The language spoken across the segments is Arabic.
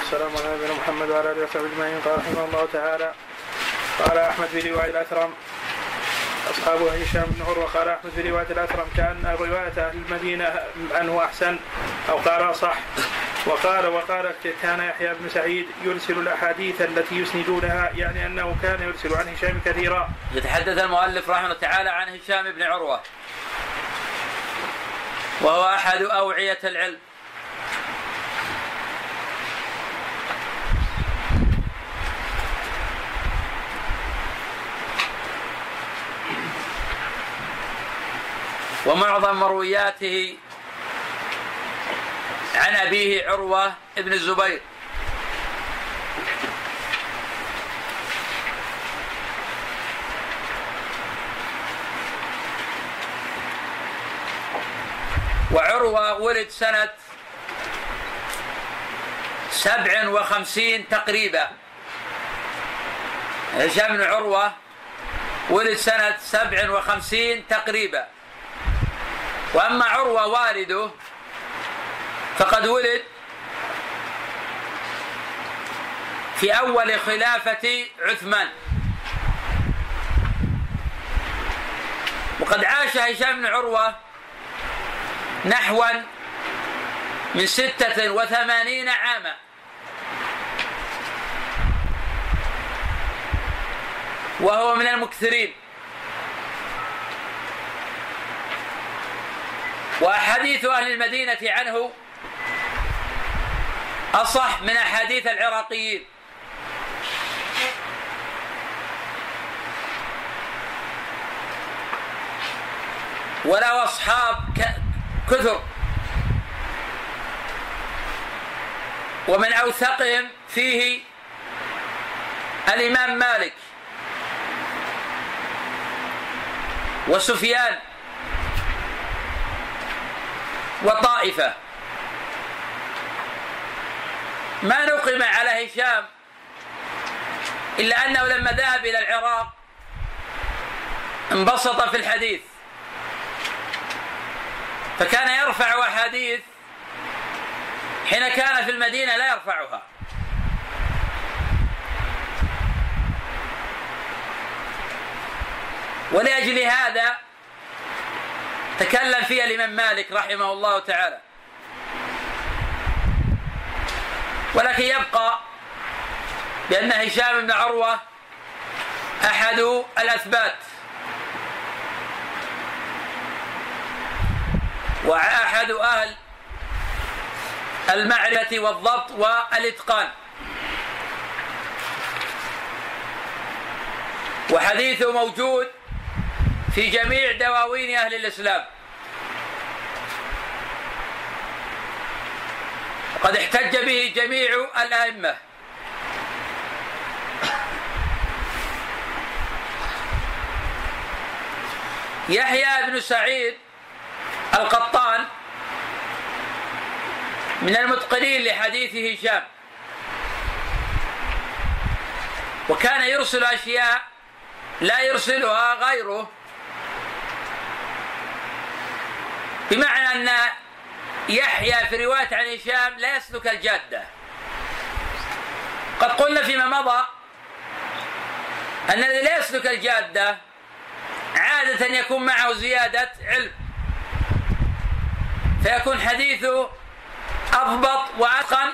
والسلام على نبينا محمد وعلى آله وصحبه أجمعين. قال رحمه الله تعالى قال أحمد في روايه الأثرم اصحاب هشام بن عروة قال أحمد في روايه الأثرم كأن رواية أهل المدينة عنه أحسن أو قال صح وقال وقال كان يحيى بن سعيد يرسل الأحاديث التي يسندونها يعني أنه كان يرسل عن هشام كثيرا. يتحدث المؤلف رحمه الله تعالى عن هشام بن عروة وهو أحد أوعية العلم. ومعظم مروياته عن أبيه عروة ابن الزبير. وعروة ولد سنة سبع وخمسين تقريبا. هشام بن عروة ولد سنة سبع وخمسين تقريبا. وأما عروة والده فقد ولد في أول خلافة عثمان. وقد عاش هشام بن عروة نحوا من ستة وثمانين عاما. وهو من المكثرين. وأحاديث أهل المدينة عنه أصح من أحاديث العراقيين. وله أصحاب كثر. ومن أوثقهم فيه الإمام مالك. وسفيان. وطائفة ما نقم على هشام إلا أنه لما ذهب إلى العراق انبسط في الحديث. فكان يرفع أحاديث حين كان في المدينة لا يرفعها. ولأجل هذا تكلم فيها الإمام مالك رحمه الله تعالى. ولكن يبقى بأن هشام بن عروة أحد الأثبات. وأحد أهل المعرفة والضبط والإتقان. وحديثه موجود في جميع دواوين أهل الإسلام. قد احتج به جميع الأئمة. يحيى بن سعيد القطان من المتقنين لحديث هشام. وكان يرسل أشياء لا يرسلها غيره. بمعنى أن يحيى في رواية عن هشام لا يسلك الجادة. قد قلنا فيما مضى أن الذي لا يسلك الجادة عادة يكون معه زيادة علم. فيكون حديثه أضبط وأتقن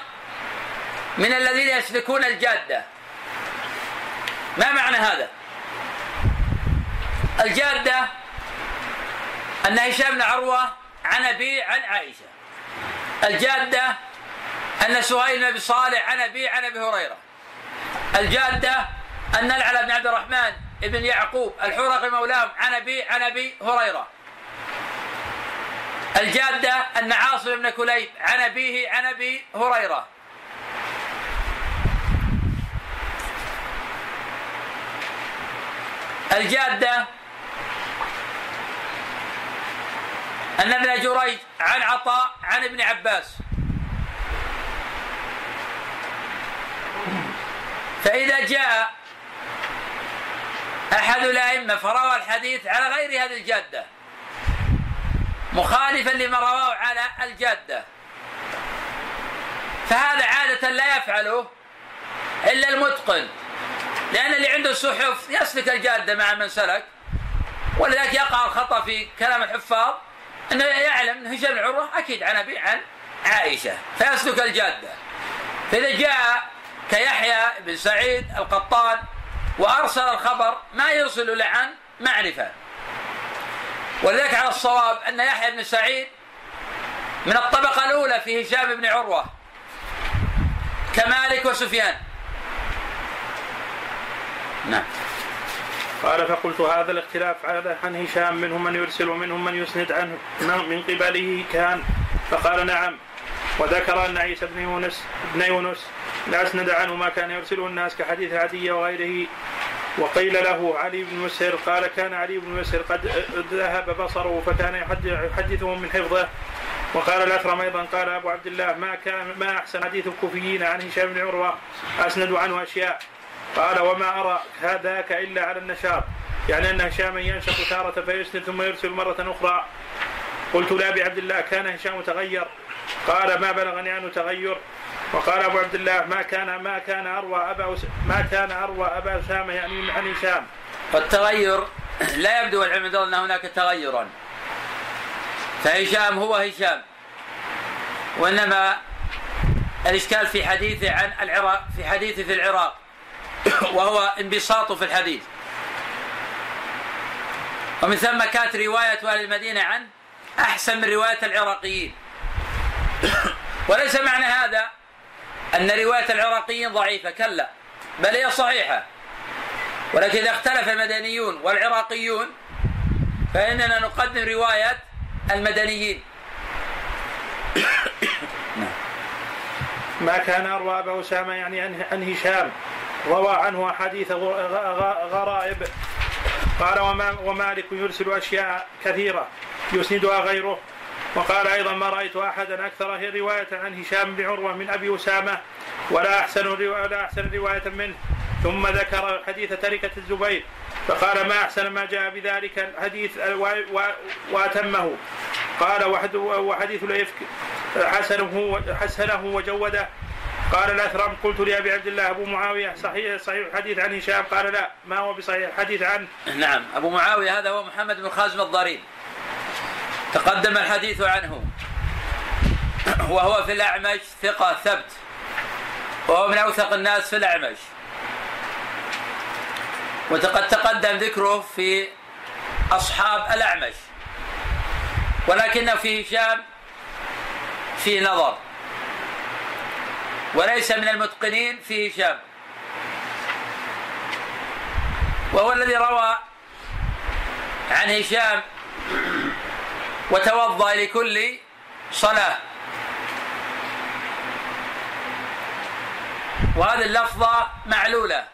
من الذين يسلكون الجادة. ما معنى هذا؟ الجادة أن هشام بن عروة عن أبي عن عائشة. الجادة أن سهيل بن صالح عن أبي عن أبي هريرة. الجادة أن العلى بن عبد الرحمن بن يعقوب الحرقي مولاهم عن أبي عن أبي هريرة. الجادة أن عاصم بن كليب عن أبيه عن أبي هريرة. الجادة أن ابن جريج عن عطاء عن ابن عباس. فإذا جاء أحد الأئمة فروى الحديث على غير هذه الجادة مخالفا لما رواه على الجادة. فهذا عادة لا يفعله إلا المتقن لأن اللي عنده الصحف يسلك الجادة مع من سلك ولذلك يقع الخطأ في كلام الحفاظ. أنه يعلم أن هشام بن عروة أكيد عن أبي عن عائشة. فيسلك الجادة. فإذا جاء كيحيى بن سعيد القطان وأرسل الخبر ما يرسل إلا عن معرفة. ولذلك على الصواب أن يحيى بن سعيد من الطبقة الأولى في هشام بن عروة كمالك وسفيان. نعم. قال فقلت هذا الاختلاف عن هشام منهم من يرسل ومنهم من يسند عنه. من قبله كان. فقال نعم. وذكر أن عيسى بن يونس بن يونس أسند عنه ما كان يرسله الناس كحديث عدي وغيره. وقيل له علي بن مسهر قال كان علي بن مسهر قد ذهب بصره فكان يحدثهم من حفظه. وقال الأكرم أيضا قال أبو عبد الله ما كان ما أحسن حديث الكوفيين عن هشام بن عروة؟ أسند عنه أشياء. قال وما أرى هذاك إلا على النشاط. يعني أن هشاما ينشط تارة فيسند ثم يرسل مرة أخرى. قلت لابي عبد الله كان هشام تغير. قال ما بلغني عنه تغير. وقال أبو عبد الله ما كان ما كان أروى أبا ما كان أروى أبا أسامة يعني عن هشام. فالتغير لا يبدو العلم أن هناك تغيرا. فهشام هو هشام. وإنما الإشكال في حديثه عن العراق في حديثه في العراق. وهو انبساطه في الحديث. ومن ثم كانت رواية أهل المدينة عن أحسن من رواية العراقيين. وليس معنى هذا أن رواية العراقيين ضعيفة كلا بل هي صحيحة. ولكن إذا اختلف المدنيون والعراقيون فإننا نقدم رواية المدنيين. ما كان أروى أبا أسامة يعني عن هشام. روى عنه أحاديث غرائب. قال ومالك يرسل أشياء كثيرة يسندها غيره. وقال أيضا ما رأيت احدا أكثر روايه عن هشام بن عروة من أبي أسامة ولا أحسن ولا أحسن رواية منه. ثم ذكر حديث تركة الزبير فقال ما أحسن ما جاء بذلك الحديث وأتمه. قال وحديث الافك حسنه حسنه وجوده. قال الاثرم قلت لابي عبد الله أبو معاوية صحيح صحيح الحديث عن هشام. قال لا ما هو بصحيح؟ الحديث عنه نعم أبو معاوية هذا هو محمد بن خازم الضرير تقدم الحديث عنه. وهو في الأعمش ثقة ثبت. وهو من أوثق الناس في الأعمش. وقد تقدم ذكره في أصحاب الأعمش. ولكن في هشام في نظر. وليس من المتقنين في هشام. وهو الذي روى عن هشام وتوضأ لكل صلاة. وهذه اللفظة معلولة.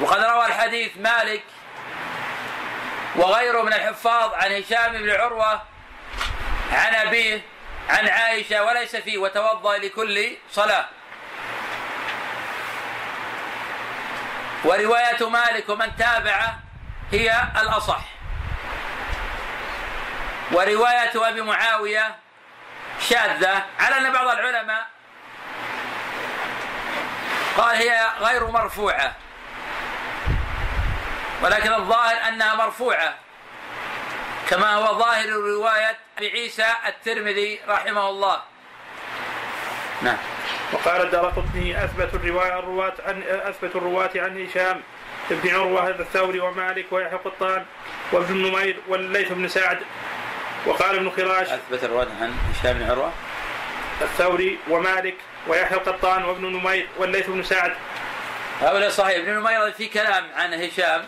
وقد روى الحديث مالك وغيره من الحفاظ عن هشام بن عروة عن أبيه عن عائشة وليس فيه وتوضأ لكل صلاة. ورواية مالك ومن تابعه هي الأصح. ورواية أبي معاوية شاذة. على أن بعض العلماء قال هي غير مرفوعة. ولكن الظاهر أنها مرفوعة. كما هو ظاهر رواية عيسى الترمذي رحمه الله. نعم. وقال الدار قطني أثبت الروايه الرواة عن أثبت الرواة عن هشام بن عروة الثوري ومالك ويحيى قطان وابن نمير والليث بن سعد. وقال ابن خراش أثبت الرواة عن هشام بن عروة؟ الثوري ومالك ويحيى القطان وابن نمير والليث بن سعد. هؤلاء صحيح. ابن نمير في كلام عن هشام.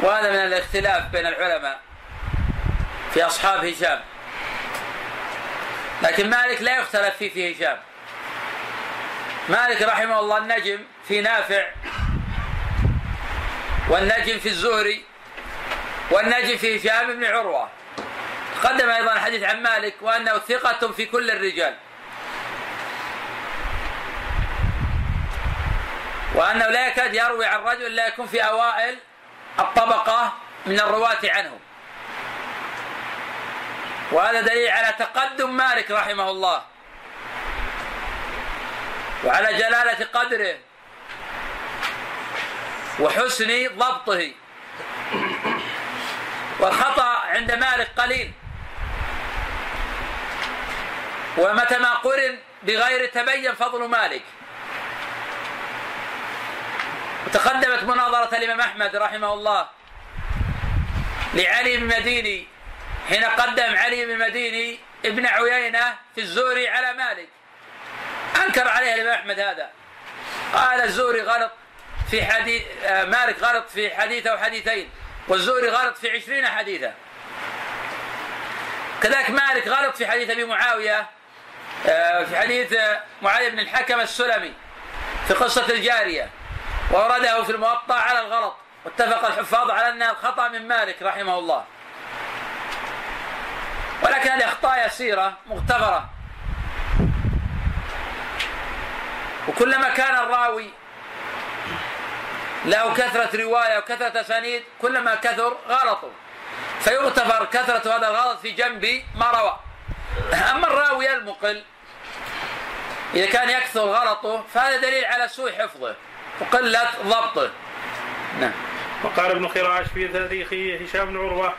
وهذا من الاختلاف بين العلماء في أصحاب هشام. لكن مالك لا يختلف فيه في هشام. مالك رحمه الله النجم في نافع والنجم في الزهري والنجم في هشام بن عروة. تقدم أيضا الحديث عن مالك وأنه ثقة في كل الرجال. وأنه لا يكاد يروي عن رجل لا يكون في أوائل الطبقة من الرواة عنه. وهذا دليل على تقدم مالك رحمه الله. وعلى جلالة قدره. وحسن ضبطه. والخطأ عند مالك قليل. ومتى ما قرن بغير تبين فضل مالك. وتقدمت مناظرة الإمام أحمد رحمه الله لعلي بن مديني حين قدم علي بن مديني ابن عيينة في الزوري على مالك. أنكر عليه الإمام أحمد هذا. قال الزوري غلط في حديث آه، مالك غلط في حديث أو حديثين والزوري غلط في عشرين حديثا. كذلك مالك غلط في حديث أبي معاوية آه، في حديث آه، معاوية بن الحكم السلمي في قصة الجارية. وأورده في الموطأ على الغلط. واتفق الحفاظ على أن الخطأ من مالك رحمه الله. ولكن هذه أخطاء يسيرة مغتفرة وكلما كان الراوي له كثرة رواية وكثرة أسانيد كلما كثر غلطه. فيغتفر كثرة هذا الغلط في جنب ما روى. أما الراوي المقل إذا كان يكثر غلطه فهذا دليل على سوء حفظه. وقلة ضبطه نعم. وقال ابن خراش في تاريخه هشام بن عروة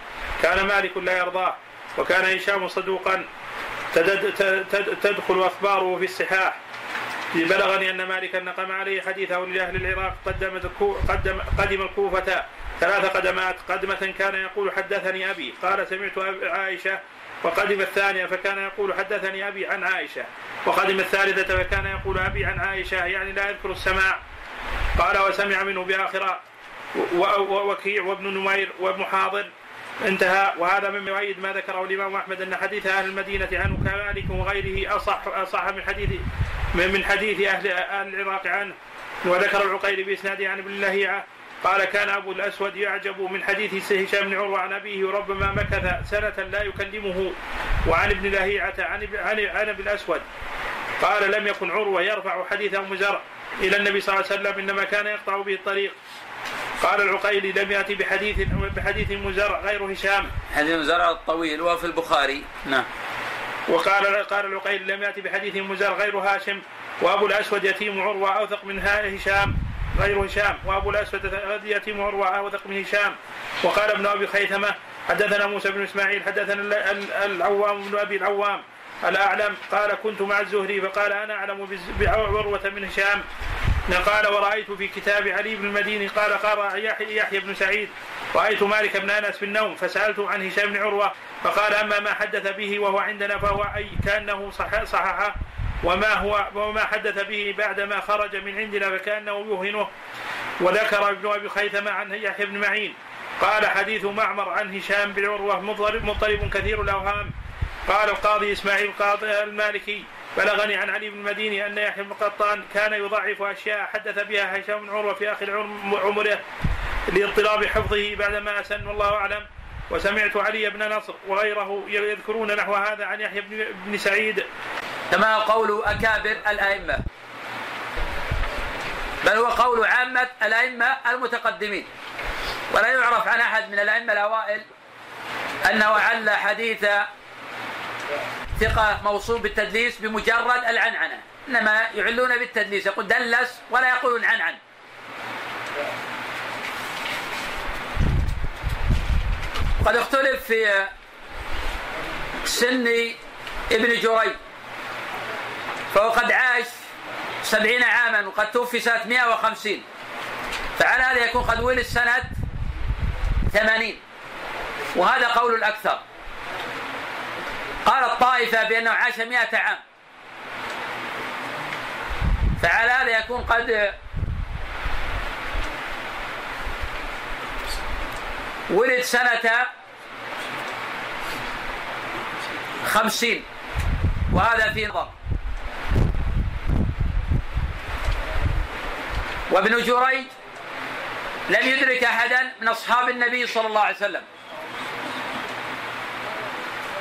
كان مالك لا يرضاه وكان هشام صدوقا. تدخل أخباره في الصحاح. بلغني أن مالكا نقم عليه حديثه لأهل العراق قدم قدم قدم الكوفة ثلاث قدمات. قدمة كان يقول حدثني أبي قال سمعت عائشة وقدم الثانية فكان يقول حدثني أبي عن عائشة وقدم الثالثة فكان يقول أبي عن عائشة يعني لا يذكر السماع. قال وسمع منه بآخرة ووكيع وابن نمير وابن حاضر. انتهى. وهذا مما يؤيد ما ذكره الإمام أحمد أن حديث أهل المدينة عنه كمالك وغيره اصح أصح من حديث من حديث أهل أهل العراق عنه. وذكر العقيل باسناده عن ابن الله قال كان أبو الأسود يعجب من حديث هشام بن عروة عن أبيه وربما مكث سنة لا يكلمه. وعن ابن لهيعه عن عن عن أبي الأسود. قال لم يكن عروة يرفع حديث ام زرع إلى النبي صلى الله عليه وسلم إنما كان يقطع به الطريق. قال العقيلي لم يأتي بحديث بحديث مزرع غير هشام. حديث مزرع الطويل وهو في البخاري. نعم. وقال قال العقيلي لم يأتي بحديث مزرع غير هاشم. وأبو الأسود يتيم عروة أوثق من هشام. غير هشام. وأبو الأسود يتيم عروة أوثق من هشام. وقال ابن أبي خيثمة حدثنا موسى بن إسماعيل حدثنا العوام بن أبي العوام. الأعلم؟ قال كنت مع الزهري فقال أنا أعلم بعروه من هشام. قال ورأيت في كتاب علي بن المديني قال قال يحيى بن سعيد. رأيت مالك بن أنس في النوم فسألته عن هشام بن عروة فقال أما ما حدث به وهو عندنا فهو أي كأنه صح صححه وما هو وما حدث به بعدما خرج من عندنا فكأنه يوهنه. وذكر ابن أبي خيثمة عن يحيى بن معين. قال حديث معمر عن هشام بن عروة مضطرب كثير الأوهام. قال القاضي إسماعيل قاضي المالكي بلغني عن علي بن المديني أن يحيى بن قطان كان يضعف أشياء حدث بها هشام بن عروة في آخر عمره لاضطراب حفظه بعدما أسن والله أعلم. وسمعت علي بن نصر وغيره يذكرون نحو هذا عن يحيى بن سعيد. كما قول أكابر الأئمة. بل هو قول عامة الأئمة المتقدمين. ولا يعرف عن أحد من الأئمة الأوائل أنه عل حديث ثقة موصول بالتدليس بمجرد العنعنة. إنما يعلون بالتدليس يقول دلس ولا يقولون عنعن. قد اختلف في سن ابن جري فهو قد عاش سبعين عاما وقد توفي سنة 150 فعلى هذا يكون قد ولد سنة ثمانين. وهذا قول الأكثر. قال الطائفة بأنه عاش مئة عام. فعلى هذا يكون قد ولد سنة خمسين. وهذا في نظر. وابن جريج لم يدرك أحدا من أصحاب النبي صلى الله عليه وسلم.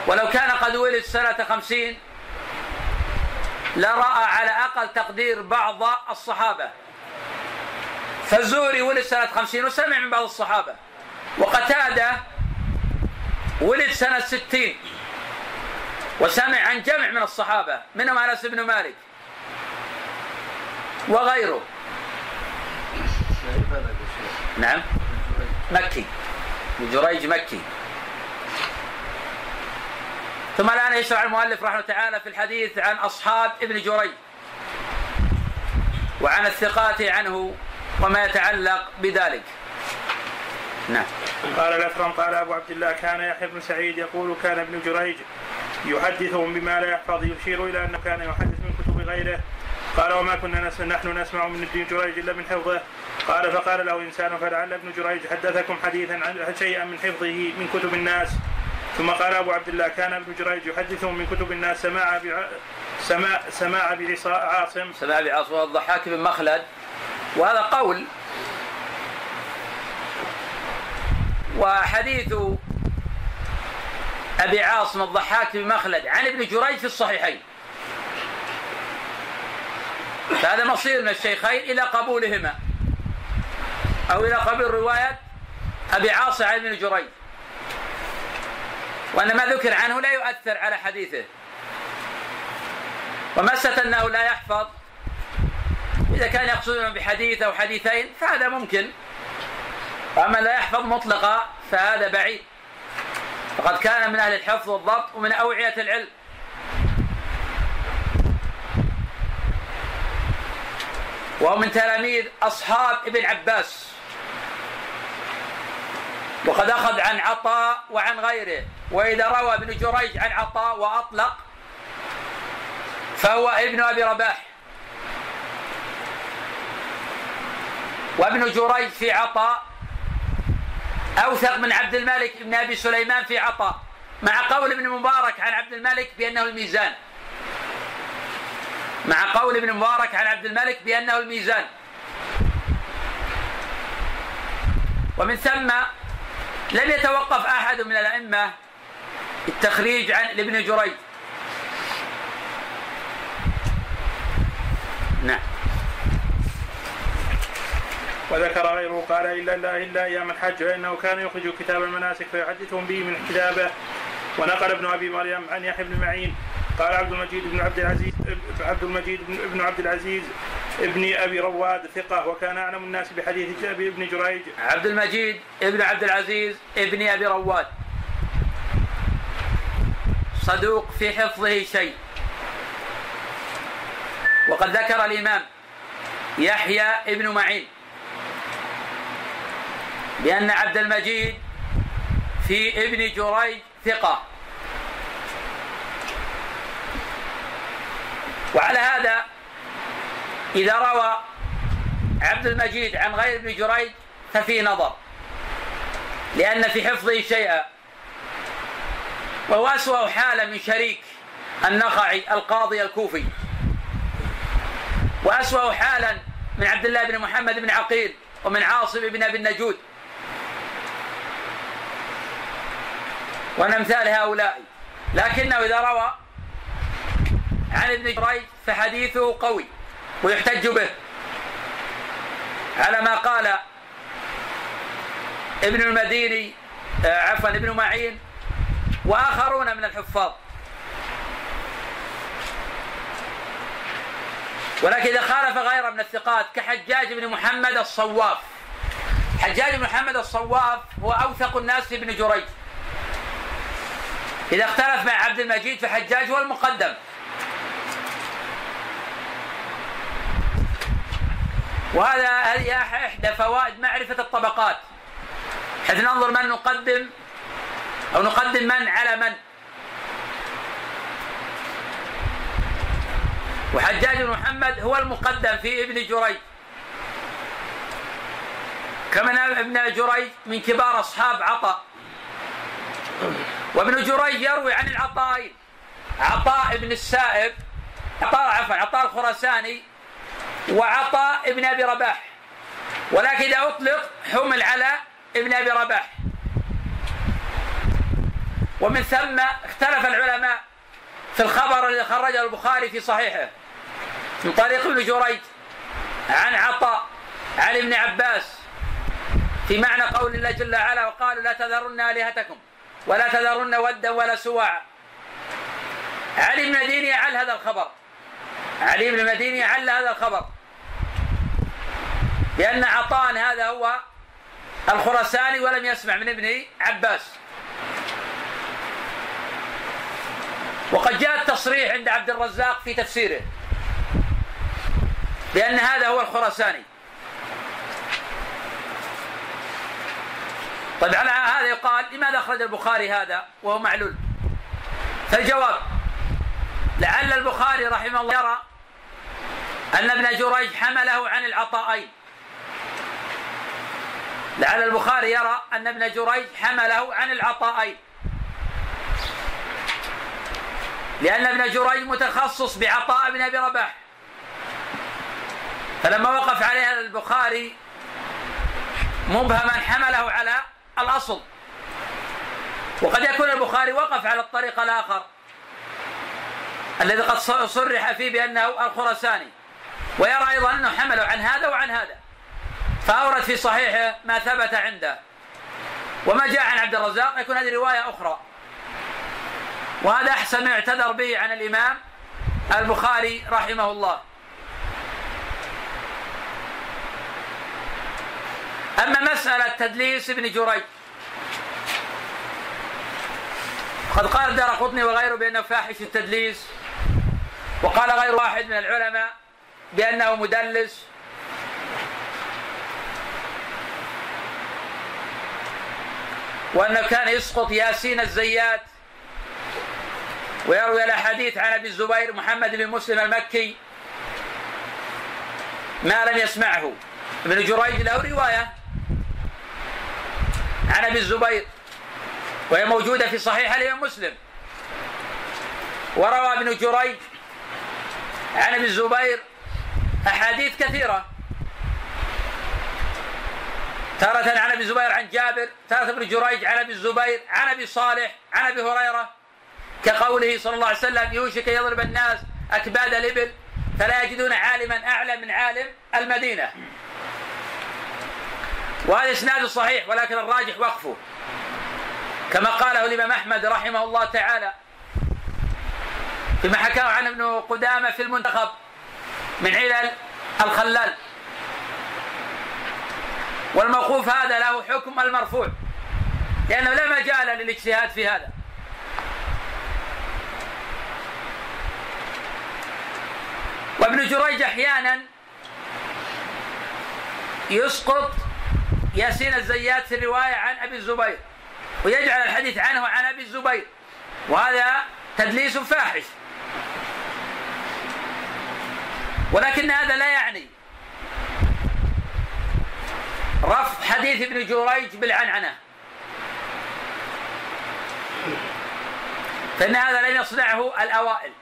ولو كان قد ولد سنة خمسين لرأى على أقل تقدير بعض الصحابة فالزهري ولد سنة خمسين وسمع من بعض الصحابة وقتادة ولد سنة ستين وسمع عن جمع من الصحابة منهم أنس بن مالك وغيره. نعم. مكي. جريج مكي. ثم الآن يشرع المؤلف رحمه تعالى في الحديث عن أصحاب ابن جريج وعن الثقات عنه وما يتعلق بذلك. نعم. قال الأثرم قال أبو عبد الله كان يحيى بن سعيد يقول كان ابن جريج يحدثهم بما لا يحفظ يشير إلى أنه كان يحدث من كتب غيره. قال وما كنا نسمع نحن نسمع من ابن جريج إلا من حفظه. قال فقال له إنسان فلعل ابن جريج حدثكم حديثا عن شيئا من حفظه من كتب الناس. ثم قال أبو عبد الله كان ابن جريج يحدثهم من كتب الناس سماع سماع سماع بعاصم سماع بعاصم الضحاك بن مخلد. وهذا قول. وحديث أبي عاصم الضحاك بن مخلد عن ابن جريج في الصحيحين. فهذا مصير من الشيخين إلى قبولهما. أو إلى قبول رواية أبي عاصم عن ابن جريج. وأن ما ذكر عنه لا يؤثر على حديثه. ومسة أنه لا يحفظ. إذا كان يقصدون بحديث أو حديثين فهذا ممكن. وأما لا يحفظ مطلقا فهذا بعيد. فقد كان من أهل الحفظ والضبط ومن أوعية العلم. وهو من تلاميذ أصحاب ابن عباس. وقد أخذ عن عطاء وعن غيره. وإذا روى ابن جريج عن عطاء وأطلق فهو ابن أبي رباح. وابن جريج في عطاء أوثق من عبد الملك بن أبي سليمان في عطاء مع قول ابن مبارك عن عبد الملك بأنه الميزان. مع قول ابن مبارك عن عبد الملك بأنه الميزان. ومن ثم لم يتوقف أحد من الأئمة التخريج عن ابن جريج. نعم. وذكر غيره قال إلا الله إلا أيام الحج فإنه كان يخرج كتاب المناسك فيحدثهم به من كتابه ونقل ابن أبي مريم عن يحيى بن معين قال عبد المجيد بن عبد العزيز عبد المجيد بن عبد العزيز ابن أبي رواد ثقة وكان أعلم الناس بحديث ابن جريج. عبد المجيد ابن عبد العزيز ابن أبي رواد. صدوق في حفظه شيء. وقد ذكر الإمام يحيى ابن معين بأن عبد المجيد في ابن جريج ثقة. وعلى هذا إذا روى عبد المجيد عن غير ابن جريج ففي نظر لأن في حفظه شيئا وهو أسوأ حالة من شريك النخعي القاضي الكوفي وأسوأ حالا من عبد الله بن محمد بن عقيل ومن عاصم بن أبي النجود. ومن أمثال هؤلاء. لكنه إذا روى عن ابن جريج فحديثه قوي ويحتج به. على ما قال ابن المديني آه، عفوا ابن معين وآخرون من الحفاظ. ولكن إذا خالف غيره من الثقات كحجاج بن محمد الصواف. حجاج بن محمد الصواف هو أوثق الناس في ابن جريج. إذا اختلف مع عبد المجيد فحجاج هو المقدم. وهذا هذه إحدى فوائد معرفة الطبقات حيث ننظر من نقدم أو نقدم من على من. وحجاج بن محمد هو المقدم في ابن جريج. كما ابن جريج من كبار أصحاب عطاء. وابن جريج يروي عن العطائين عطاء بن السائب عطاء عفوا عطاء الخراساني وعطاء ابن أبي رباح. ولكن إذا أطلق حمل على ابن أبي رباح. ومن ثم اختلف العلماء في الخبر الذي خرجه البخاري في صحيحه من طريق ابن جريج عن عطاء عن ابن عباس في معنى قول الله جل وعلا وقالوا لا تذرن آلهتكم ولا تذرن ودا ولا سواعا علي بن المديني عل هذا الخبر. علي بن المديني عل هذا الخبر. بأن عطاء هذا هو الخرساني ولم يسمع من ابن عباس. وقد جاء التصريح عند عبد الرزاق في تفسيره بأن هذا هو الخرساني طيب على هذا يقال لماذا أخرج البخاري هذا وهو معلول؟ فالجواب لعل البخاري رحمه الله يرى أن ابن جريج حمله عن العطائين لعل البخاري يرى أن ابن جريج حمله عن العطائين لأن ابن جريج متخصص بعطاء بن أبي رباح. فلما وقف عليها البخاري مبهما حمله على الأصل. وقد يكون البخاري وقف على الطريق الآخر الذي قد صرح فيه بأنه الخرساني ويرى أيضا أنه حمله عن هذا وعن هذا. فأورد في صحيحه ما ثبت عنده. وما جاء عن عبد الرزاق يكون هذه رواية أخرى. وهذا أحسن ما اعتذر به عن الإمام البخاري رحمه الله. أما مسألة تدليس ابن جريج قد قال دار قطني وغيره بأنه فاحش التدليس وقال غير واحد من العلماء بأنه مدلس. وأنه كان يسقط ياسين الزيات. ويروي الأحاديث عن أبي الزبير محمد بن مسلم المكي ما لم يسمعه. ابن جريج له رواية عن أبي الزبير وهي موجودة في صحيح الإمام مسلم. وروى ابن جريج عن أبي الزبير أحاديث كثيرة. تارة عن أبي الزبير عن جابر، تارة ابن جريج عن أبي الزبير، عن أبي صالح، عن أبي هريرة كقوله صلى الله عليه وسلم يوشك يضرب الناس أكباد الإبل فلا يجدون عالما اعلم من عالم المدينة. وهذا إسناد صحيح ولكن الراجح وقفه. كما قاله الإمام أحمد رحمه الله تعالى فيما حكاه عن ابن قدامة في المنتخب من علل الخلال والموقوف هذا له حكم المرفوع. لأنه لا مجال للاجتهاد في هذا. وابن جريج أحيانا يسقط ياسين الزيات في الرواية عن أبي الزبير ويجعل الحديث عنه عن أبي الزبير وهذا تدليس فاحش. ولكن هذا لا يعني. حديث ابن جريج بالعنعنة. فإن هذا لم يصنعه الأوائل.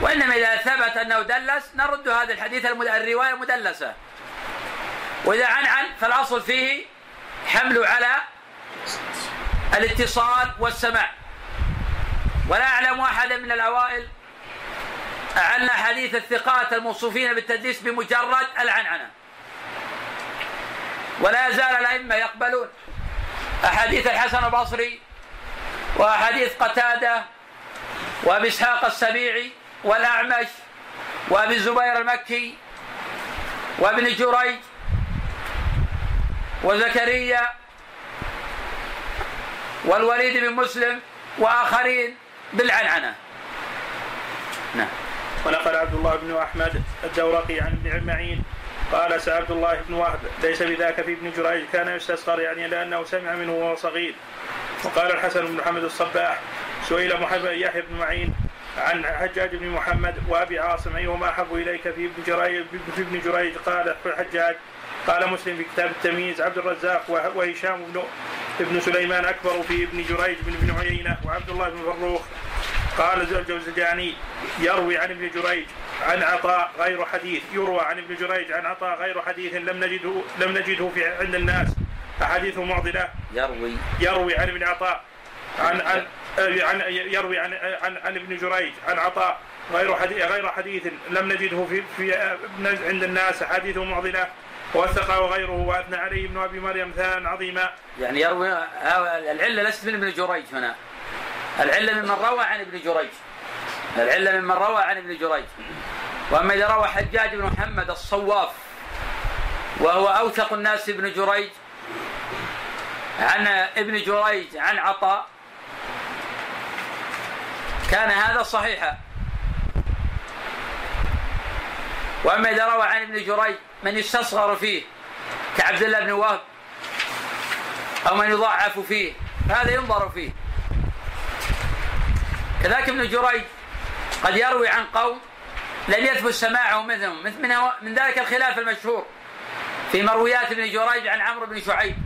وإنما إذا ثبت أنه دلس نرد هذا الحديث الرواية مدلسة. وإذا عنعن فالأصل فيه حمل على الاتصال والسماع. ولا أعلم أحدا من الأوائل أعلن حديث الثقات الموصوفين بالتدليس بمجرد العنعنة. ولا يزال الأئمة يقبلون. أحاديث الحسن البصري وأحاديث قتادة وأبي إسحاق السبيعي والأعمش وأبي الزبير المكي وابن جريج وزكريا والوليد بن مسلم وآخرين بالعنعنة. نعم. ونقل عبد الله بن أحمد الدورقي عن ابن معين قال سأل عبد الله بن وهب ليس بذاك في ابن جريج كان يستصغر يعني لأنه سمع منه وهو صغير. وقال الحسن بن محمد الصباح سئل محمد يحيى بن معين عن حجاج بن محمد وأبي عاصم أيهما أحب إليك في ابن جريج؟ في ابن جريج قال الحجاج قال مسلم في كتاب التمييز عبد الرزاق وهشام بن ابن سليمان أكبر في ابن جريج من ابن عيينة وعبد الله بن فروخ قال الجوزجاني يروي عن ابن جريج عن عطاء غير حديث يروى عن ابن جريج عن عطاء غير حديث لم نجده لم نجده في عند الناس. أحاديثه معضلة. يروي. يروي عن ابن عطاء عن عن عن يروي عن عن, عن ابن جريج عن عطاء غير حديث غير حديث لم نجده في في عند الناس. أحاديثه معضلة. وثقه وغيره وأثنى عليه ابن أبي مريم ثناء عظيما. يعني يروي العلة ليست من ابن جريج هنا. العلة ممن روى عن ابن جريج. العلة ممن روى عن ابن جريج. وأما إذا روى حجاج بن محمد الصواف وهو أوثق الناس ابن جريج عن ابن جريج عن عطاء كان هذا صحيحا. وأما إذا روى عن ابن جريج من يستصغر فيه كعبد الله بن وهب أو من يضعف فيه هذا ينظر فيه. كذلك ابن جريج قد يروي عن قوم لم يثبت سماعه مثلهم من, من ذلك الخلاف المشهور في مرويات ابن جريج عن عمرو بن شعيب.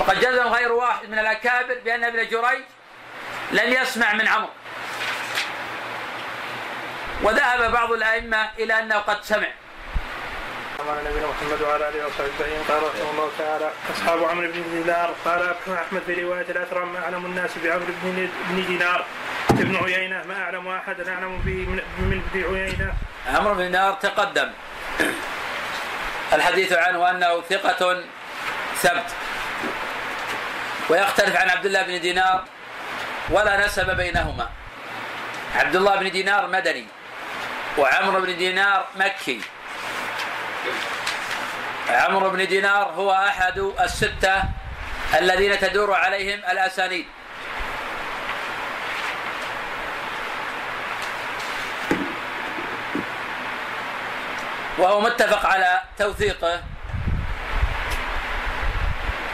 وقد جزم غير واحد من الأكابر بأن ابن جريج لم يسمع من عمرو. وذهب بعض الأئمة إلى أنه قد سمع. على نبينا محمد وعلى آله وصحبه أجمعين. قال رحمه الله تعالى أصحاب عمرو بن دينار. قال أحمد في رواية الاثرم اعلم الناس بعمرو بن دينار. ابن عيينة ما أعلم احدا أعلم به من ابن عيينة. عمرو بن دينار تقدم. الحديث عنه أنه ثقة ثبت. ويختلف عن عبد الله بن دينار ولا نسب بينهما. عبد الله بن دينار مدني وعمرو بن دينار مكي. عمرو بن دينار هو أحد الستة الذين تدور عليهم الأسانيد. وهو متفق على توثيقه.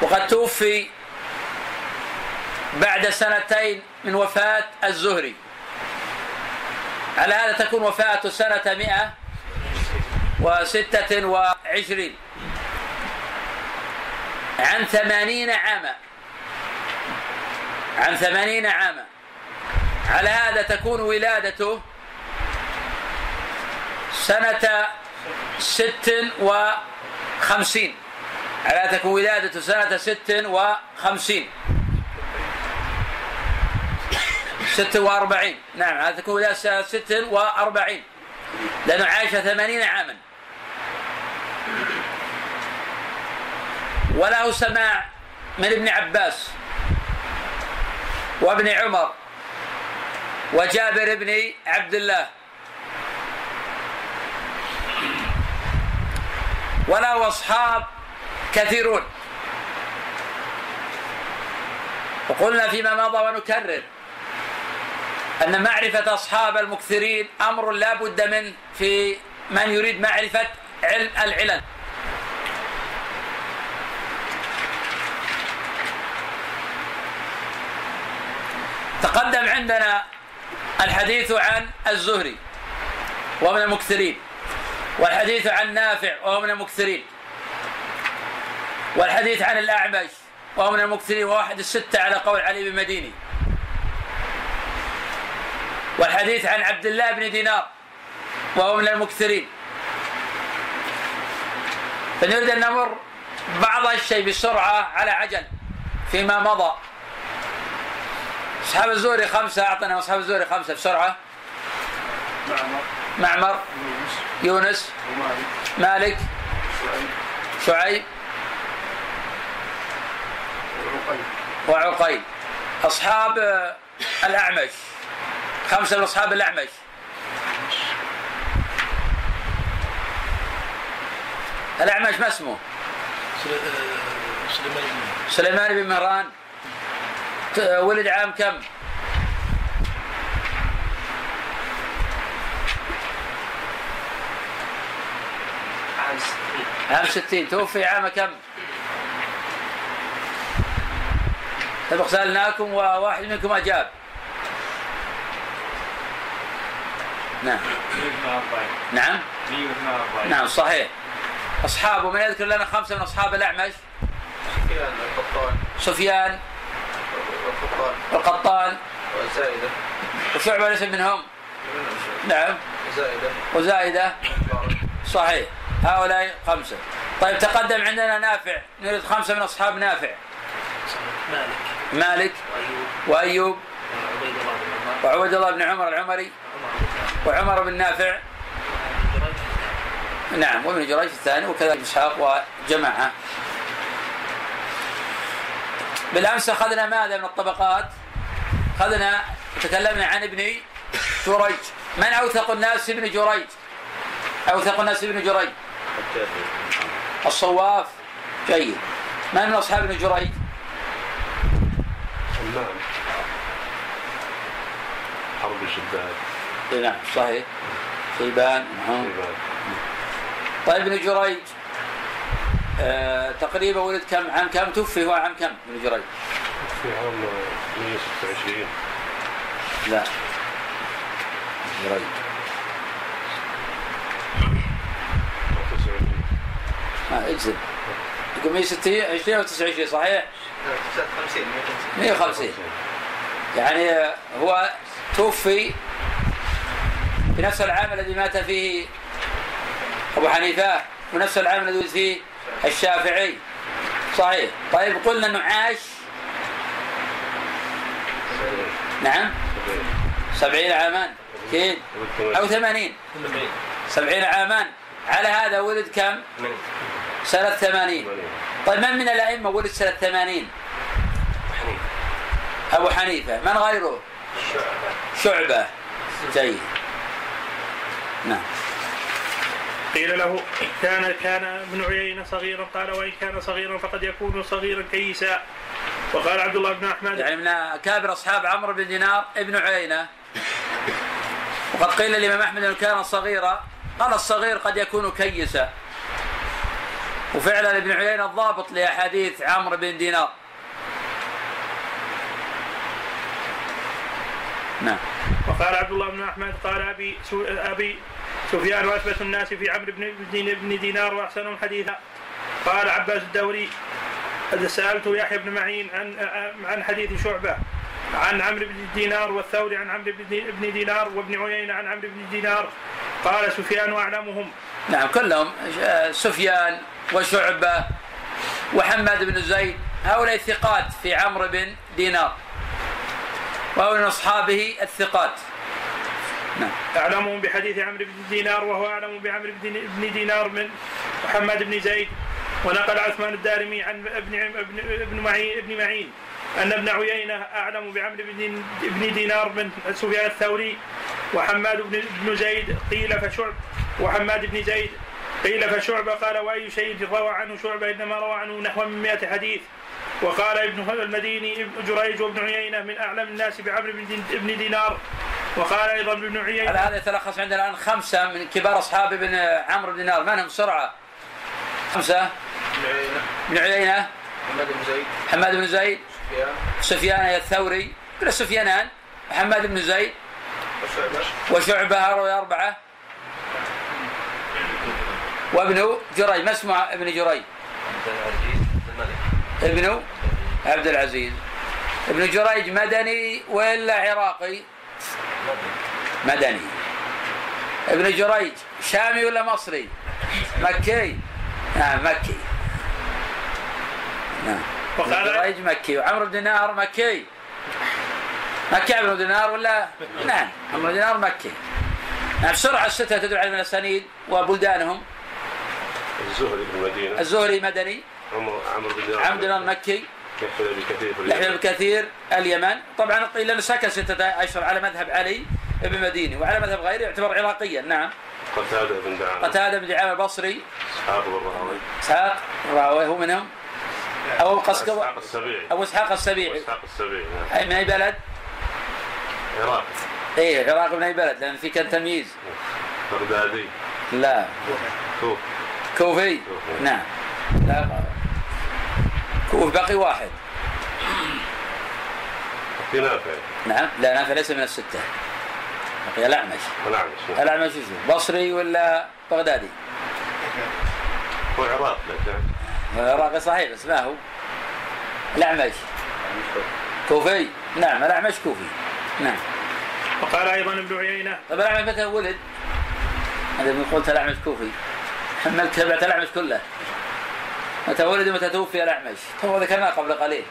وقد توفي بعد سنتين من وفاة الزهري. على هذا تكون وفاته سنة مئة وستة وعشرين. عن ثمانين عاما. عن ثمانين عاما. على هذا تكون ولادته سنة ست وخمسين. على تكون ولادته سنة ست وخمسين. ست وأربعين. نعم هذا تكون ولادته سنة ست وأربعين. لأنه عاش ثمانين عاما. وله سماع من ابن عباس وابن عمر وجابر بن عبد الله. وله أصحاب كثيرون. وقلنا فيما مضى ونكرر أن معرفة أصحاب المكثرين أمر لا بد منه في من يريد معرفة علم العلل. تقدم عندنا الحديث عن الزهري ومن المكثرين والحديث عن نافع وهو من المكثرين والحديث عن الأعمش وهو من المكثرين وواحد الستة على قول علي بن مديني. والحديث عن عبد الله بن دينار وهو من المكثرين. فنريد أن نمر بعض الشيء بسرعة على عجل فيما مضى. أصحاب الزهري خمسة أعطنا أصحاب الزهري خمسة بسرعة. معمر. معمر. يونس. مالك. شعيب. وعقيل. أصحاب الأعمش. خمسة من أصحاب الأعمش. الأعمش ما اسمه؟ سليمان بن مهران ولد عام كم؟ عام ستين. توفي عام كم؟ سبق سألناكم وواحد منكم أجاب. نعم. نعم؟ نعم صحيح. أصحابه من يذكر لنا خمسة من أصحاب الأعمش؟ سفيان. والقطان وزائدة وشعبة ليس منهم. نعم. زائدة وزائدة صحيح. هؤلاء خمسة. طيب تقدم عندنا نافع. نريد خمسة من أصحاب نافع. مالك. مالك. وأيوب. وأيوب. وعبيد الله وعبد الله بن عمر بن عمر العمري عمر وعمر بن نافع. بن جريج. نعم وابن جريج الثاني وكذلك إسحاق وجماعة. بالأمس أخذنا ماذا من الطبقات؟ أخذنا تكلمنا عن ابن جريج. من أوثق الناس ابن جريج؟ أوثق الناس ابن جريج. الصواف. جيد. من من أصحاب ابن جريج؟ حرب الشداد إيه نعم صحيح. شيبان طيب ابن جريج. آه تقريبا ولد كم؟ عام كم توفي هو؟ عام كم ابن جريج؟ في عام 126 لا. جريج. 99 ما اجزم. يقول 160 20 أو 29 صحيح؟ 50 150 يعني هو توفي في نفس العام الذي مات فيه أبو حنيفة ونفس العام الذي ولد فيه الشافعي. صحيح. طيب قلنا إنه عاش. نعم. سبعين عاما أكيد. أو ثمانين. سبعين عاما على هذا ولد كم؟ سنة ثمانين. طيب من من الأئمة ولد سنة ثمانين؟ أبو حنيفة. من غيره؟ شعبة. جيد. نعم. قيل له كان كان ابن عيينة صغيرا قال وإن كان صغيرا فقد يكون صغيرا كيسا. وقال عبد الله بن أحمد يعني من أكابر أصحاب عمرو بن دينار ابن عيينة. وقد قيل الإمام أحمد أنه كان صغيرا قال الصغير قد يكون كيسا. وفعلا ابن عيينة الضابط لأحاديث عمرو بن دينار. نعم. وقال عبد الله بن أحمد قال أبي أبي سفيان وأثبت الناس في عمرو بن بن دينار وأحسنهم حديثا. قال عباس الدوري سألت يحيى بن معين عن عن حديث شعبة عن عمرو بن دينار والثوري عن عمرو بن دينار وابن عيينة عن عمرو بن دينار قال سفيان أعلمهم. نعم كلهم آه، سفيان وشعبة وحماد بن زيد هؤلاء ثقات في عمرو بن دينار. وهو من أصحابه الثقات. نعم. أعلمهم بحديث عمرو بن دينار وهو أعلم بعمرو بن دينار من محمد بن زيد ونقل عثمان الدارمي عن ابن ابن ابن معين ابن معين أن ابن عيينة أعلم بعمرو بن بن دينار من سفيان الثوري وحماد بن بن زيد قيل فشعب وحماد بن زيد قيل فشعبة قال وأي شيء روى عنه شعبة إنما روى عنه نحو من مئة حديث وقال ابن المديني ابن جريج وابن عيينة من أعلم الناس بعمرو بن دين- بن دينار. وقال أيضا ابن على عيينة هذا يتلخص عندنا الآن خمسة من كبار أصحاب ابن عمرو بن دينار. من هم بسرعة خمسة. بن عيينة. بن عيينة. محمد بن زيد. حماد بن زيد. سفيان. سفيان الثوري. كل سفيانان. حماد بن زيد. وشعبة. وشعبة هؤلاء أربعة وابن جريج. ما اسمه ابن جريج؟ عبد العزيز الملك ابن عبد العزيز. ابن جريج مدني ولا عراقي؟ مدني. ابن جريج شامي ولا مصري؟ مكي. نعم مكي. نعم. ابن وقال جريج مكي. وعمرو بن دينار مكي. مكي عمرو بن دينار ولا؟ نعم عمرو بن دينار مكي. نعم بسرعة الستة تدل على الأسانيد وبلدانهم الزهري بن المدينة الزهري مدني. عمر عمرو بن دينار عمرو بن دينار مكي. يحيى بن كثير في يحيى بن اليمن. طبعا قيل أنه سكن ستة أشهر على مذهب علي بن مديني وعلى مذهب غيره يعتبر عراقيا. نعم. قتادة بن دعامة. قتادة بن دعامة البصري. إسحاق بن راهوي إسحاق راوي هو منهم؟ أو قصقب إسحاق السبيعي. ابو إسحاق السبيعي. إسحاق السبيعي نعم. أي من أي بلد؟ عراق. إيه العراق من أي بلد؟ لأن في كان تمييز. بغدادي. لا. كوف كوفي. نعم. لا. كوف باقي واحد. في نافع. نعم لا نافع ليس من الستة. بقي الأعمش. والأعمش نعم. الأعمش شو؟ بصري ولا بغدادي؟ هو عراق لك نعم. العراقي صحيح بس ما هو. الأعمش. كوفي؟ نعم الأعمش كوفي. نعم. وقال أيضا ابن عيينة. طيب الأعمش متى ولد؟ هذا من قلت الأعمش كوفي. حملت تبعت الأعمش كله متى ولد ومتى توفي الأعمش؟ تو ذكرناه قبل قليل.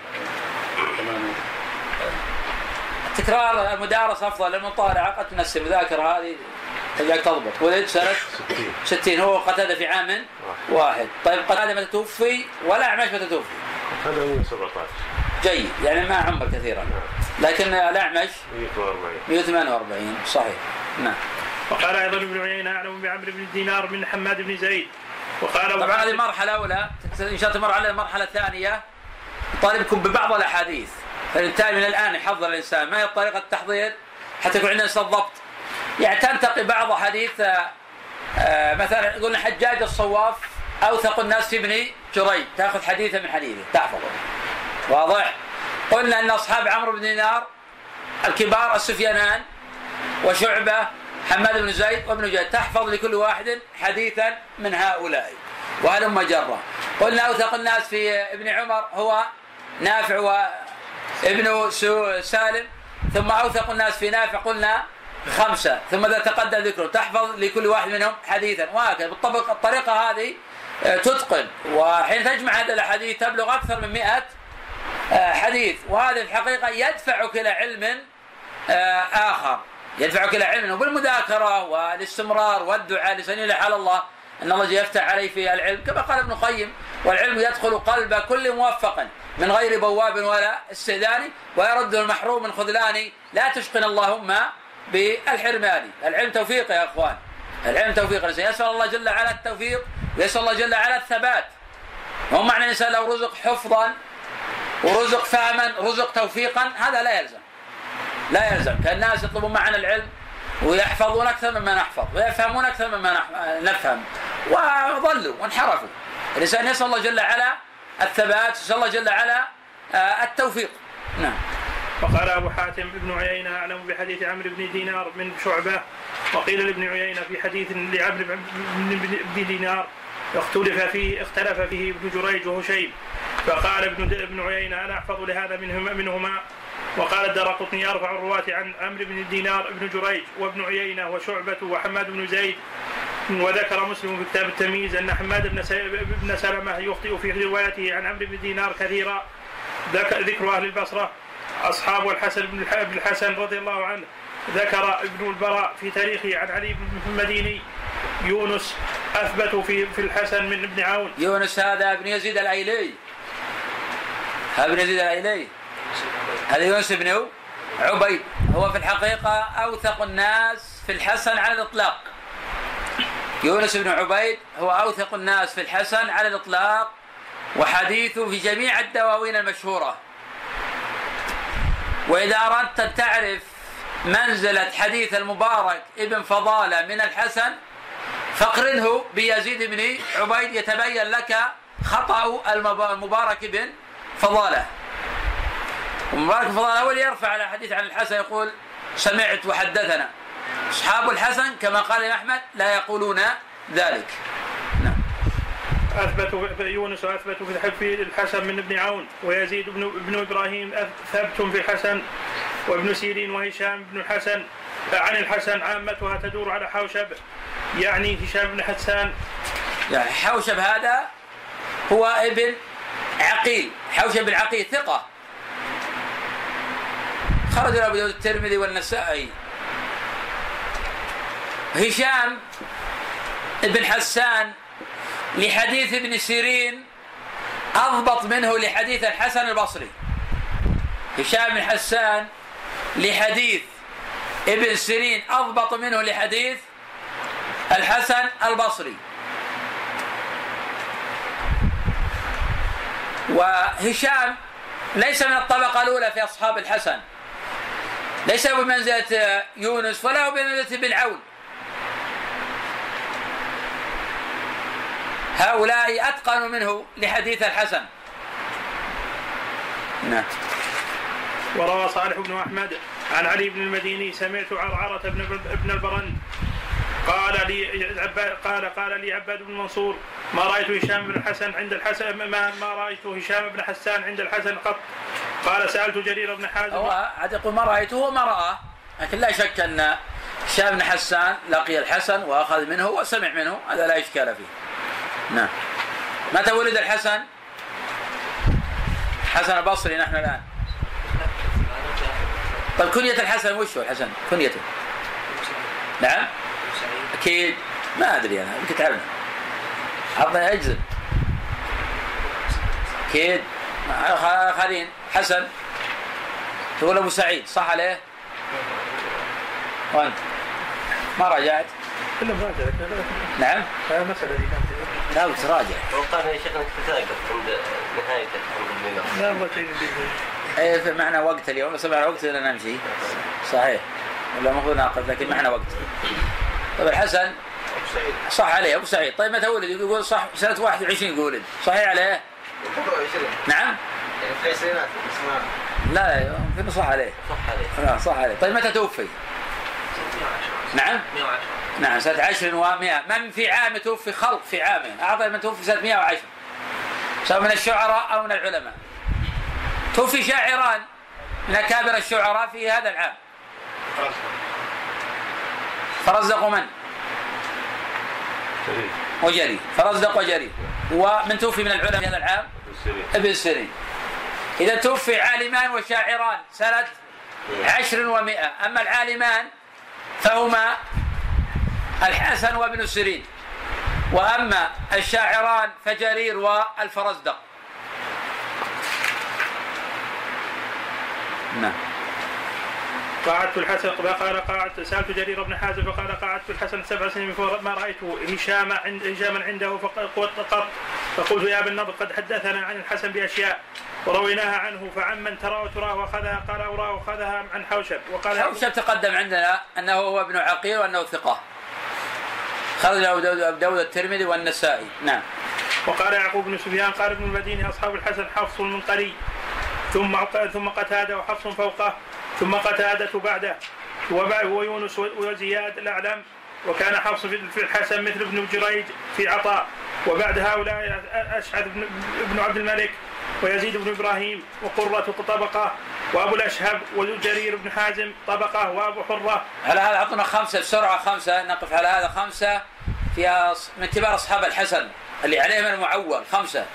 تكرار المدارسة أفضل المطالعة قد تنسي المذاكرة هذه تجاك تضبط. ولد سنة 60 60 هو قتادة في عام واحد. طيب قتادة متى توفي؟ والأعمش متى توفي؟ هذا 117 جيد يعني ما عمر كثيرا. لكن الأعمش 140 148 صحيح. نعم. وقال أيضا ابن عيينة أعلم بعمرو بن دينار من حماد بن زيد. وقال طبعا هذه مرحلة أولى. إن شاء الله تمر على المرحلة الثانية. طالبكم ببعض الأحاديث. فبالتالي من الآن يحضر الإنسان. ما هي طريقة التحضير؟ حتى يكون عندنا ضبط يعني تنتقي بعض أحاديث آه، آه، مثلا قلنا حجاج الصواف أوثق الناس في ابن جريج. تأخذ حديثا من حديثه. تحفظه. واضح؟ قلنا أن أصحاب عمرو بن دينار الكبار السفيانان وشعبة حماد بن زيد وابن جد تحفظ لكل واحد حديثا من هؤلاء. وهلم جرة قلنا أوثق الناس في ابن عمر هو نافع وابن سالم. ثم أوثق الناس في نافع قلنا خمسة. ثم إذا تقدم ذكره. تحفظ لكل واحد منهم حديثا. وهكذا. بالطبق الطريقة هذه آه، تتقن. وحين تجمع هذه الأحاديث تبلغ أكثر من مئة آه، حديث. وهذا الحقيقة يدفعك إلى علم آه، آخر. يدفعك إلى علم وبالمذاكرة والاستمرار والدعاء لسن يلح على الله. أن الله يفتح عليه في العلم كما قال ابن القيم والعلم يدخل قلب كل موفق من غير بواب ولا استئذان ويرد المحروم من خذلان. لا تشقنا اللهم بالحرمان العلم توفيق يا إخوان. العلم توفيق الانسان يسأل الله جل وعلا التوفيق ويسأل الله جل وعلا الثبات. هو معنى الإنسان لو رزق حفظا ورزق فهما رزق توفيقا هذا لا يلزم. لا يلزم. كان الناس يطلبون معنا العلم ويحفظون أكثر مما نحفظ ويفهمون أكثر مما نفهم. وضلوا وانحرفوا. الإنسان يسال الله جل وعلا الثبات يسال الله جل وعلا آه، التوفيق. نعم. وقال أبو حاتم ابن عيينة أعلم بحديث عمرو بن دينار من شعبة. وقيل لابن عيينة في حديث لعمرو بن دينار اختلف فيه اختلف فيه ابن جريج وهشيم. فقال ابن ابن عيينة أنا أحفظ لهذا منهما منهما؟ وقال الدرقطني ارفع الرواة عن عمرو بن دينار ابن جريج وابن عيينة وشعبة وحماد بن زيد. وذكر مسلم في كتاب التمييز أن حماد بن س- بن سلمة يخطئ في روايته عن عمرو بن دينار كثيرا. ذك- ذكر أهل البصرة أصحاب الحسن بن الح- بن الحسن رضي الله عنه. ذكر ابن البراء في تاريخه عن علي بن المديني. يونس أثبت في في الحسن من ابن عون. يونس هذا ابن يزيد الايلي هذا ابن يزيد الايلي هذا يونس بن عبيد. هو في الحقيقة أوثق الناس في الحسن على الإطلاق. يونس بن عبيد هو أوثق الناس في الحسن على الإطلاق وحديثه في جميع الدواوين المشهورة. وإذا أردت أن تعرف منزلة حديث المبارك ابن فضالة من الحسن فاقرنه بيزيد بن عبيد يتبين لك خطأ المب- المبارك بن فضالة. ومبارك هو اللي يرفع على حديث عن الحسن يقول سمعت وحدثنا. أصحاب الحسن كما قال أحمد لا يقولون ذلك. نعم. اثبتوا يونس اثبتوا في الح- في الحسن من ابن عون ويزيد بن ابن إبراهيم ثبت في الحسن وابن سيرين وهشام بن الحسن عن الحسن عامتها تدور على حوشب يعني هشام بن حسان. يعني حوشب هذا هو ابن عقيل. حوشب بن عقيل ثقة. خرج أبو داود الترمذي والنسائي. هشام بن حسان لحديث ابن سيرين أضبط منه لحديث الحسن البصري. هشام بن حسان لحديث ابن سيرين أضبط منه لحديث الحسن البصري. وهشام ليس من الطبقة الأولى في أصحاب الحسن. ليس بمنزلة يونس ولا هو بمنزلة ابن عون هؤلاء أتقنوا منه لحديث الحسن. نعم. وروى صالح بن أحمد عن علي بن المديني سمعت عرعرة بن ابن البرند قال لي قال قال لي عباد بن منصور ما رأيت هشام بن الحسن عند الحسن ما, ما رأيت هشام بن حسان عند الحسن قط. قال سألت جرير بن حازم. هو عاد يقول ما رأيته؟ وما رآه لكن لا شك أن هشام بن حسان لقي الحسن وأخذ منه وسمع منه. هذا لا إشكال فيه. نعم. متى ولد الحسن؟ حسن البصري نحن الآن. طيب كنية الحسن وش هو الحسن؟ كنيته. نعم. أكيد. ما أدري أنا يمكن تعرف عطني أجزم. أكيد. خالين حسن. تقول أبو سعيد صح عليه؟ وأنت؟ ما راجعت؟ كلهم راجع لكن نعم؟ هذه المسألة دي كانت لا بتراجع وقال يا شيخ إنك تتاقف عند نهاية الحمد لله لا جديد إيه معنا وقت اليوم. بس معنا وقت ولا نمشي. صحيح. ولا المفروض ناقف لكن معنا وقت. طيب الحسن؟ أبو سعيد. صح عليه أبو سعيد. طيب متى ولد؟ يقول صح سنة 21 ولد صحيح عليه؟ 24 نعم. يعني في العشرينات لا يمكن صح عليه. صح عليه. لا صح عليه. طيب متى توفي؟ 110 نعم؟ 110 نعم سنة عشر ومئة من في عام توفي؟ خلق في عامه أعطى من توفي سنة 110 سواء من الشعراء أو من العلماء. توفي شاعران من أكابر الشعراء في هذا العام. فرزق من؟ وجري فرزق وجري ومن توفي من العلماء في هذا العام؟ ابن سيرين. إذا توفي عالمان وشاعران سنة عشر ومئة. أما العالمان فهما الحسن وابن سيرين. وأما الشاعران فجرير والفرزدق. نعم. قعدت الحسن قال قعدت سألت جرير بن حازم فقال قعدت الحسن سبع سنين ما رأيت هشام عند هشاما عنده فقد قط. فقلت يا ابن النضر قد حدثنا عن الحسن بأشياء ورويناها عنه فعمن ترى وتراه وأخذها قال اراه وأخذها عن حوشب. وقال حوشب تقدم عندنا أنه هو ابن عقيل وأنه ثقة. خرج أبو داود, أبو داود الترمذي والنسائي. نعم. وقال يعقوب بن سفيان قال ابن المديني أصحاب الحسن حفص المنقري. ثم ثم قتادة وحفص فوقه. ثم قتادة بعده ويونس وزياد الاعلم وكان حفص في الحسن مثل ابن جريج في عطاء وبعد هؤلاء أشعث بن عبد الملك ويزيد بن إبراهيم وقرة طبقة وأبو الأشهب وجرير بن حازم طبقة وأبو حرة. على هذا اعطونا خمسة بسرعة خمسة نقف على هذا خمسة في أص- من كبار أصحاب الحسن اللي عليهم المعول خمسة.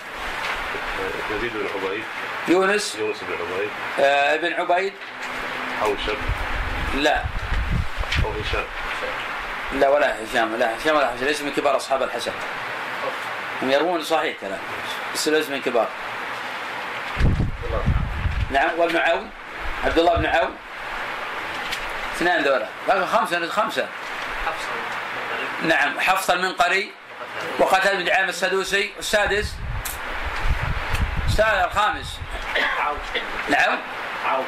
يزيد بن حبيب يونس. يونس بن حبيب آه ابن عبيد. حوشب لا. أو هشام لا ولا هشام لا هشام ولا حسن ليس من كبار أصحاب الحسن. هم يروون صحيح كلام بس ليس من كبار. نعم وابن عون عبد الله بن عون. اثنان ذولا. باقي خمسة خمسة. حفص نعم حفص المنقري وقتل بن دعامة السدوسي. السادس السادس الخامس. نعم. عوف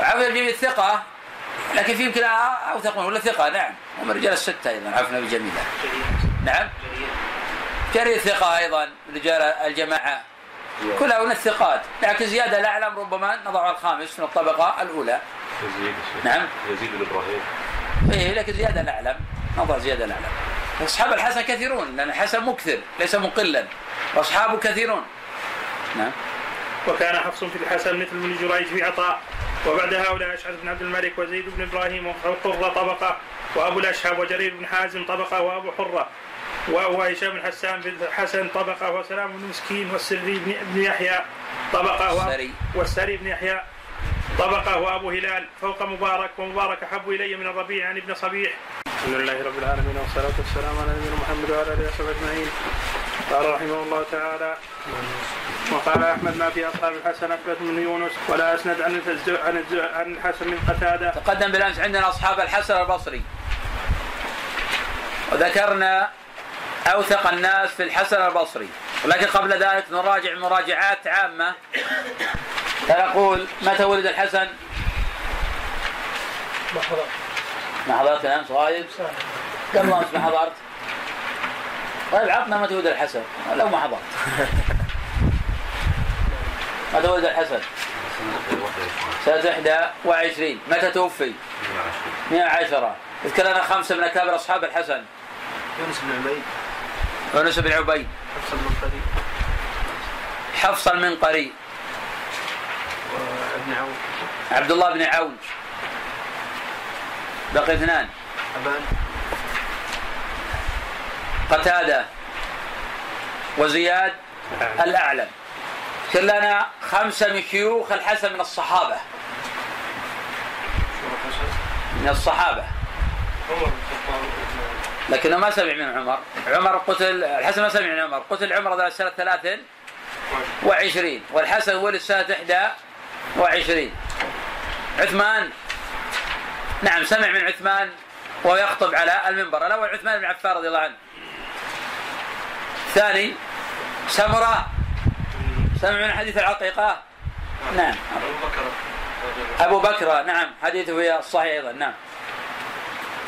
عبد الجميل ثقة لكن في يمكن أوثق منه ولا ثقة نعم. ومن رجال الستة أيضا عفنا بجميلة. جرير. نعم. جرير. ثقة أيضا رجال الجماعة. كلها من الثقات. لكن زيادة الأعلم ربما نضع الخامس من الطبقة الأولى. يزيد نعم. يزيد بن إبراهيم إيه لكن زيادة الأعلم نضع زيادة الأعلم أصحاب الحسن كثيرون لأن الحسن مكثر ليس مقلا وأصحابه كثيرون. نعم. وكان حفص في الحسن مثل ابن جريج في عطاء وبعد هؤلاء أشعث بن عبد الملك وزيد بن إبراهيم وقرة طبقة وأبو الأشهب وجرير بن حازم طبقة وأبو حرة وهشام بن حسان بن حسن طبقة وسلام بن مسكين والسري بن يحيى السري. والسري بن يحيى طبقة وأبو هلال فوق مبارك ومبارك احب إلي من الربيع عن ابن صبيح. الحمد لله رب العالمين والصلاة والسلام على نبينا محمد وعلى آله وصحبه أجمعين. قال رحمه الله تعالى وقال أحمد ما في أصحاب الحسن اثبت من يونس ولا أسند عن عن عن الحسن من قتادة. تقدم بالأمس عندنا أصحاب الحسن البصري. وذكرنا أوثق الناس في الحسن البصري. ولكن قبل ذلك نراجع مراجعات عامة. فنقول متى ولد الحسن؟ ما حضرت الأمس غايب؟ قبل أمس ما حضرت؟ طيب عطنا متى ولد الحسن؟ لو ما حضرت. متى ولد الحسن؟ سنة 21 متى توفي؟ 110 اذكر لنا خمسة من أكابر أصحاب الحسن. يونس بن عبيد. يونس بن عبيد. حفص المنقري حفص المنقري وابن عون. عبد الله بن عون. بقي اثنان. أبان. قتادة. وزياد الأعلم اذكر لنا خمسة من شيوخ الحسن من الصحابة. من الصحابة. لكنه ما سمع من عمر. عمر قتل الحسن ما سمع من عمر. قتل عمر ذا سنة ثلاث وعشرين. والحسن ولد سنة إحدى وعشرين. عثمان. نعم سمع من عثمان وهو يخطب على المنبر. الأول عثمان بن عفان رضي الله عنه. الثاني سمرة سمع من حديث العقيقة؟ نعم. أبو بكر. أبو بكر نعم. حديثه في الصحيح أيضا نعم.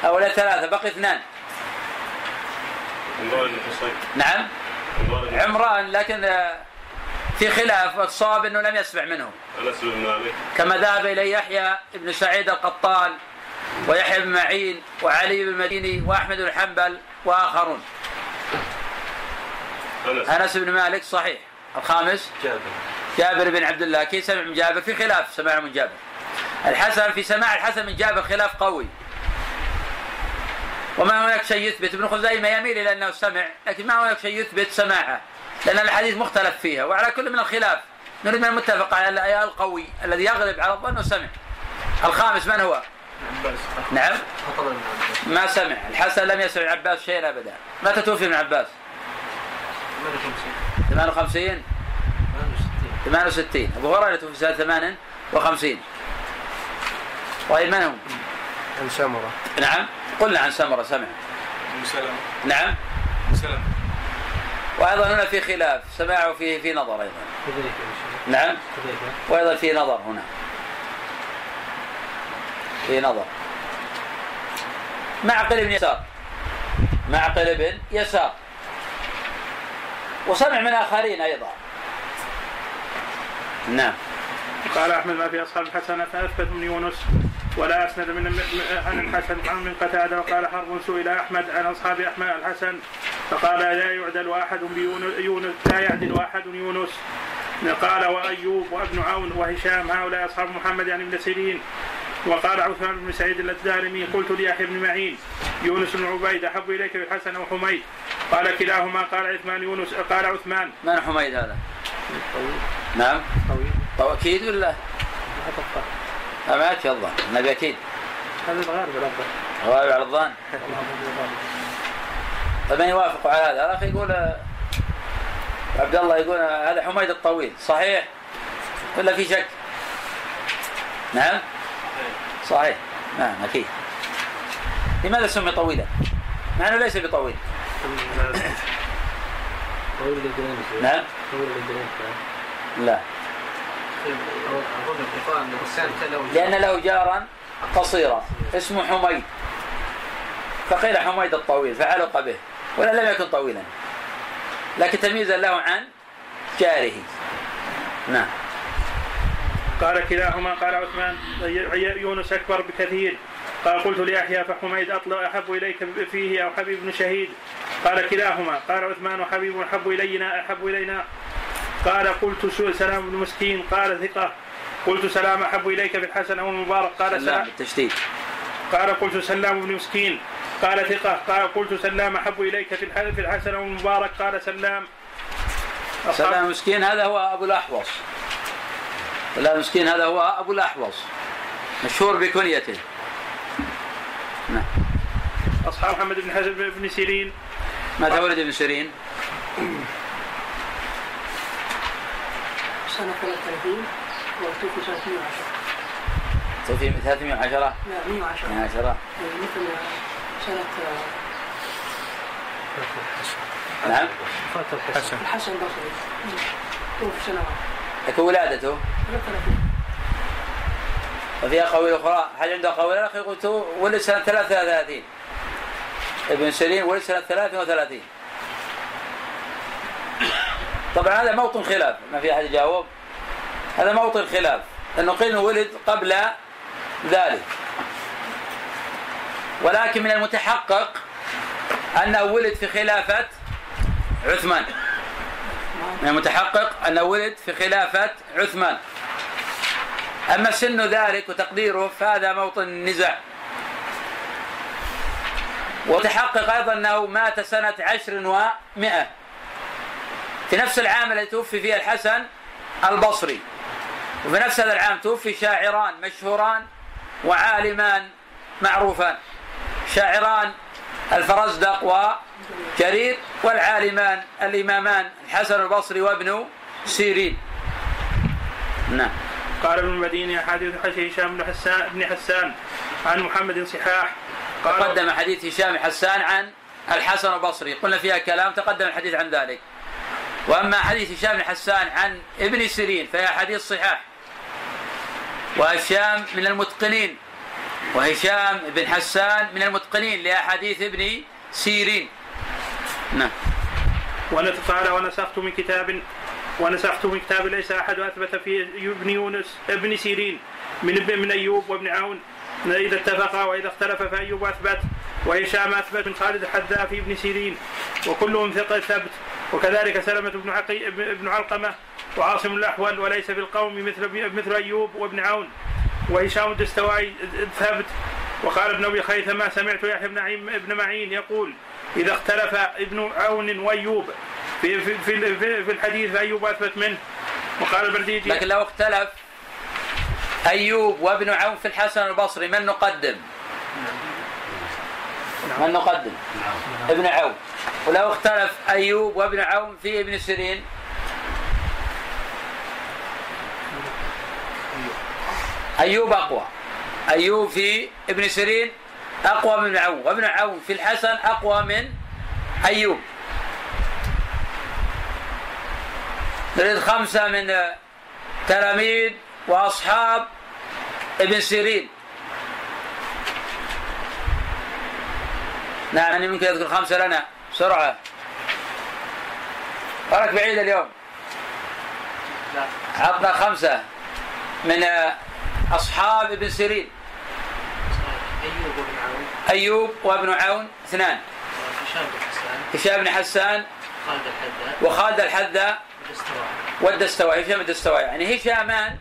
هؤلاء ثلاثة بقي اثنان. عمران بن حصين نعم. عمران لكن آه، في خلاف الصواب إنه لم يسمع منه. انس بن مالك كما ذهب اليه يحيى بن سعيد القطان ويحيى بن معين وعلي بن المديني وأحمد بن حنبل وآخرون. أنس بن مالك صحيح. الخامس؟ جابر. جابر بن عبد الله. كيف سمع من جابر في خلاف سماع من جابر. الحسن في سماع الحسن من جابر خلاف قوي. وما هناك شيء يثبت. ابن خزيمة يميل إلى أنه سمع لكن ما هناك شيء يثبت سماعه. لأن الحديث مختلف فيها. وعلى كل من الخلاف. نريد من المتفق على القوي الذي يغلب على الظن وسمع. الخامس من هو؟ نعم. ما سمع. الحسن لم يسمع عباس شيئا أبدا. متى توفي ابن عباس؟ 58 68 أبو هريرة توفي سنة 58 طيب من هم؟ عن سمرة. نعم. قلنا عن سمرة سمع. سلام نعم. سلام وأيضا هنا في خلاف سماعه فيه في نظر أيضا. نعم. وأيضا في نظر هنا. في نظر. معقل بن يسار. معقل بن يسار. وسمع من آخرين أيضا. نعم. قال أحمد ما في أصحاب الحسن أثبت من يونس ولا أسند من عن الحسن عن من قتادة. وقال حرب سئل أحمد عن أصحاب أحمد الحسن. فقال لا يعدل أحد بيونس لا يعدل أحد يونس. قال وأيوب وابن عون وهشام. هؤلاء أصحاب محمد يعني ابن سيرين. وقال عثمان بن سعيد الدارمي قلت ليحيى بن معين يونس بن عبيد أحب إليك بالحسن وحميد. قال كلاهما قال عثمان يونس قال عثمان. من حميد هذا؟ طويل. نعم. طويل. طو أكيد ولا؟ لا؟ ما يكفي الظن النبي أكيد. هذا الغالب على الظن. طيب من يوافق على هذا؟ الأخ يقول آه، عبد الله يقول آه، هذا حميد الطويل. صحيح؟ ولا في شك؟ نعم؟ صحيح. نعم أكيد. لماذا سمي طويلا؟ مع أنه ليس بطويل. نعم. لا. لأن له جارا قصيرا. اسمه حميد. فقيل حميد الطويل فعلق به. ولا لم يكن طويلا. لكن تمييزا له عن جاره. نعم. قال كلاهما قال عثمان يونس أكبر بكثير. قال قلت ليحيى فحميد اطلب أحب إليك فيه أو حبيب بن شهيد. قال كلاهما. قال عثمان وحبيب أحب الينا أحب إلينا. قال قلت سلام بن مسكين. قال ثقة. قلت سلام أحب إليك بالحسن أو المبارك. قال سلام بالتشديد. قال قلت سلام بن مسكين. قال ثقة. قال قلت سلام أحب إليك في الح- في الحسن أو المبارك. قال سلام. سلام مسكين هذا هو أبو الأحوص. سلام مسكين هذا هو أبو الأحوص. مشهور بكنيته. اصحاب محمد بن حزم بن سيرين. متى ولد ابن سيرين؟ سنة 33 وتوفي سنة 110 توفي 310 لا 110 110 مثل سنة نعم. فات الحسن. الحسن. البصري توفي سنة واحدة. لكن ولادته؟ 33 وفي أقاويل أخرى هل عنده أقاويل الأخ يقول تو- ولد سنة 33 ابن سيرين ولد سنة 33 طبعا هذا موطن خلاف ما في أحد يجاوب؟ هذا موطن خلاف لأنه قيل إنه ولد قبل ذلك. ولكن من المتحقق أنه ولد في خلافة عثمان. من المتحقق أنه ولد في خلافة عثمان. أما سن ذلك وتقديره فهذا موطن النزاع وتحقق أيضا أنه مات سنة عشر ومائة في نفس العام الذي توفي فيه الحسن البصري. وفي نفس هذا العام توفي شاعران مشهوران وعالمان معروفان. شاعران الفرزدق وجرير والعالمان الإمامان الحسن البصري وابن سيرين. نعم. قال ابن المديني حديث هشام بن حسان بن حسان عن محمد صحاح تقدم حديث هشام حسان عن الحسن البصري. قلنا فيها كلام تقدم الحديث عن ذلك. وأما حديث هشام بن حسان عن ابن سيرين فهي حديث صحاح وهشام من المتقنين. وهشام بن حسان من المتقنين لأحاديث ابن سيرين. نعم. قال ونسخت من كتاب ونسخت من كتاب ليس أحد أثبت في ابن يونس ابن سيرين من ابن من أيوب وابن عون. إذا اتفقا وإذا اختلف فأيوب أثبت وهشام أثبت من خالد الحذاء في ابن سيرين وكلهم ثقة ثبت. وكذلك سلمة بن عقي ابن علقمة وعاصم الأحول وليس في القوم مثل مثل أيوب وابن عون. وهشام الدستوائي ثبت. وقال ابن أبي خيثمة سمعت يحيى بن ابن معين يقول إذا اختلف ابن عون وأيوب في في في, في, الحديث فأيوب أثبت منه. وقال البرديجي لكن لو اختلف أيوب وابن عون في الحسن البصري من نقدم؟ من نقدم؟ ابن عون ولو اختلف أيوب وابن عون في ابن سيرين. أيوب أقوى. أيوب في ابن سيرين أقوى من ابن عون وابن عون في الحسن أقوى من أيوب. نريد خمسة من تلاميذ وأصحاب ابن سيرين. نعم يعني ممكن يذكر خمسة لنا. بسرعة وراك بعيد اليوم. عطنا خمسة من أصحاب ابن سيرين. أيوب بن عون. أيوب وابن عون. اثنان. هشام بن حسان. وخالد الحذاء. والدستوائي. هشام الدستوائي. يعني هشامان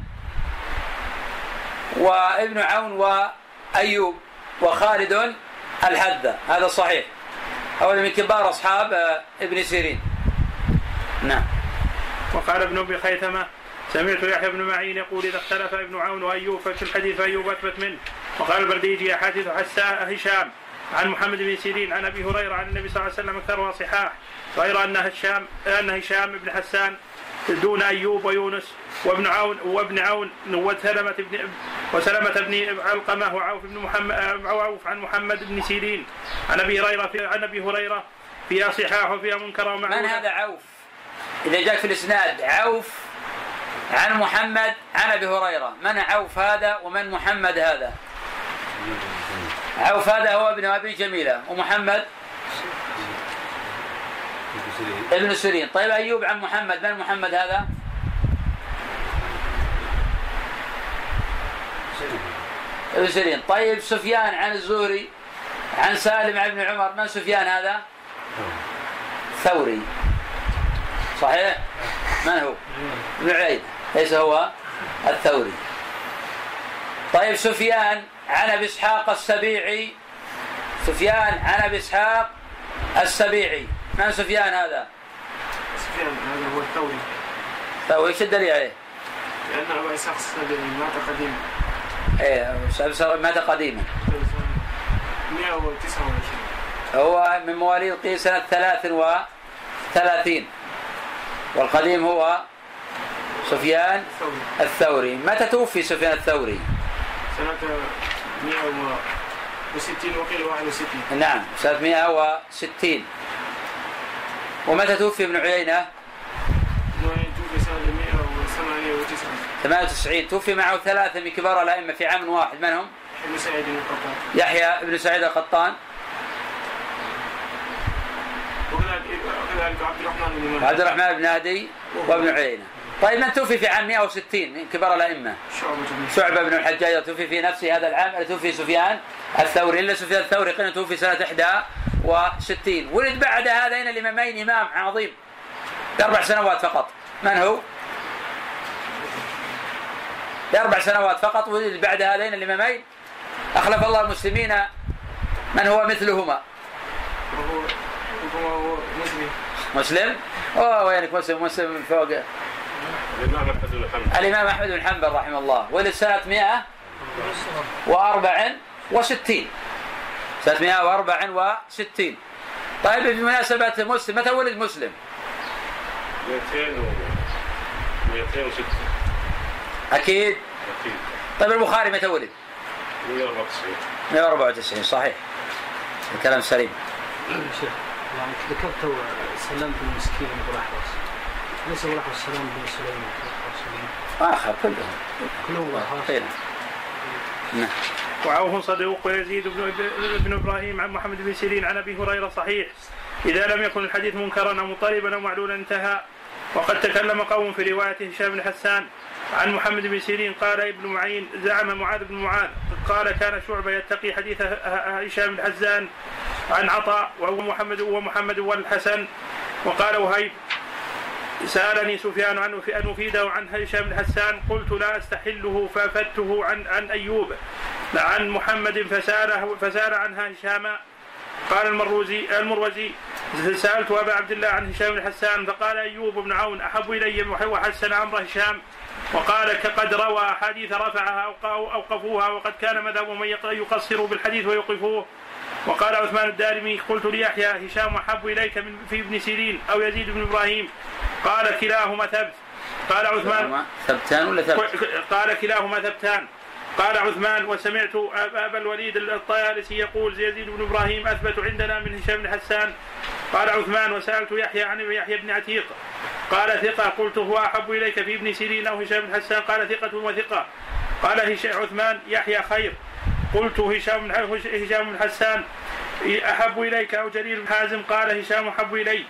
وابن عون وأيوب وخالد الحذاء هذا صحيح. هؤلاء من كبار أصحاب آه، ابن سيرين. نعم. وقال ابن أبي خيثمة سمعت يحيى بن معين يقول إذا اختلف ابن عون وأيوب ففي الحديث فايوب أثبت منه. وقال البرديجي أحاديث حساء هشام عن محمد بن سيرين عن أبي هريرة عن النبي صلى الله عليه وسلم اكثرها صحاح غير أن هشام أن هشام بن حسان دون أيوب ويونس وابن عون وابن عون وسلمة بن وسلمة بن علقمة وعوف بن محمد وعوف عن محمد بن سيرين. عن أبي هريرة في عن أبي هريرة فيها صحاح وفيها منكر من ومعلولة هذا عوف؟ إذا جاء في الإسناد عوف عن محمد عن أبي هريرة. من عوف هذا ومن محمد هذا؟ عوف هذا هو ابن أبي جميلة. ومحمد؟ ابن سيرين. طيب أيوب عن محمد. من محمد هذا؟ ابن سيرين طيب سفيان عن الزهري عن سالم عن ابن عمر من سفيان هذا؟ ثوري. صحيح؟ من هو؟ ابن عيينة ليس هو الثوري. طيب سفيان عن أبي إسحاق السبيعي. سفيان عن أبي إسحاق السبيعي. من سفيان هذا؟ سفيان هذا هو الثوري. ثوري. إيش الدليل عليه؟ لأن أبا إسحاق السبيعي مات قديما إيه مات قديما؟ 129 هو من مواليد قيس سنة ثلاث وثلاثين والقديم هو سفيان الثوري. الثوري. متى توفي سفيان الثوري؟ سنة 160 وقيل 61 نعم سنة 160 ومتى توفي ابن عيينة؟ توفي سنة 198 98 توفي معه ثلاثة من كبار الأئمة في عام واحد من هم؟ ابن سعيد بن القطان. يحيى بن سعيد القطان. وكذلك عبد الرحمن بن مهدي. الرحمن بن هادي وابن عيينة. طيب من توفي في عام 160 من كبار الأئمة؟ شعبة بن الحجاج توفي في نفسه هذا العام توفي سفيان الثوري إلا سفيان الثوري قيل توفي سنة 61 ولد بعد هذين الإمامين إمام عظيم بأربع سنوات فقط. من هو؟ بأربع سنوات فقط ولد بعد هذين الإمامين أخلف الله المسلمين من هو مثلهما. وهو وهو مسلم. مسلم؟ أوه وينك؟ مسلم مسلم من فوق. الإمام أحمد بن حنبل. الإمام أحمد بن حنبل رحمه الله. ولد سنة 164 سنة 164 طيب بمناسبة مسلم متى ولد مسلم؟ 200 و 206 أكيد. طيب البخاري متى ولد؟ 194 194 صحيح. الكلام سليم. شيخ يعني ذكرت سلام بن مسكين بن الاحوص ليس أبو الاحوص سلام بن سليمان آخر كلهم. كلهم أبو نعم. وعوف صدوق ويزيد بن, بن إبراهيم عن محمد بن سيرين عن أبي هريرة صحيح. إذا لم يكن الحديث منكرا أو مضطربا أو معلولا انتهى. وقد تكلم قوم في رواية هشام بن حسان. عن محمد بن سيرين قال ابن معين زعم معاذ بن معاذ قال كان شعبة يتقي حديث هشام بن حسان عن عطاء وهو محمد ومحمد والحسن وقال وهيب سألني سفيان عن أن أفيده عن هشام بن حسان قلت لا أستحله فافدته عن عن أيوب عن محمد فساله فسأل عنها هشام. قال المروزي المروزي سألت أبا عبد الله عن هشام بن حسان فقال أيوب بن عون أحب إلي وحسن أمر هشام. وقال قد روى احاديث رفعها أو اوقفوها وقد كان مذهب من يقصر بالحديث ويوقفوه. وقال عثمان الدارمي قلت ليحيى هشام أحب إليك من في ابن سيرين أو يزيد بن إبراهيم. قال كلاهما ثبت. قال عثمان ثبتان ولا ثبت؟ قال كلاهما ثبتان. قال عثمان وسمعت ابا الوليد الطيالسي يقول يزيد بن إبراهيم أثبت عندنا من هشام بن حسان. قال عثمان وسألت يحيى عن يحيى بن عتيق. قال ثقة. قلت هو أحب إليك في ابن سيرين أو هشام بن حسان. قال ثقة وثقة. قال عثمان يحيى خير. قلت هشام هشام بن حسان أحب إليك أو جرير بن حازم. قال هشام أحب إلي.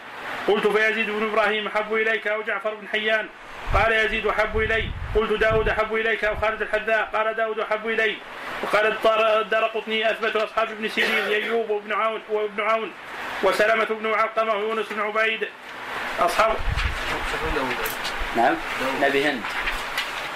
قلت فيزيد بن إبراهيم أحب إليك أو جعفر بن حيان. قال يزيد احب إلي. قلت داود احب إليك أو خالد الحذاء. قال داود احب إلي. وقال الدار قطني أثبت اصحاب ابن سيرين أيوب وابن عون وابن عون وسلمة بن علقمة ويونس بن عبيد. أصحاب نعم. نبي هند.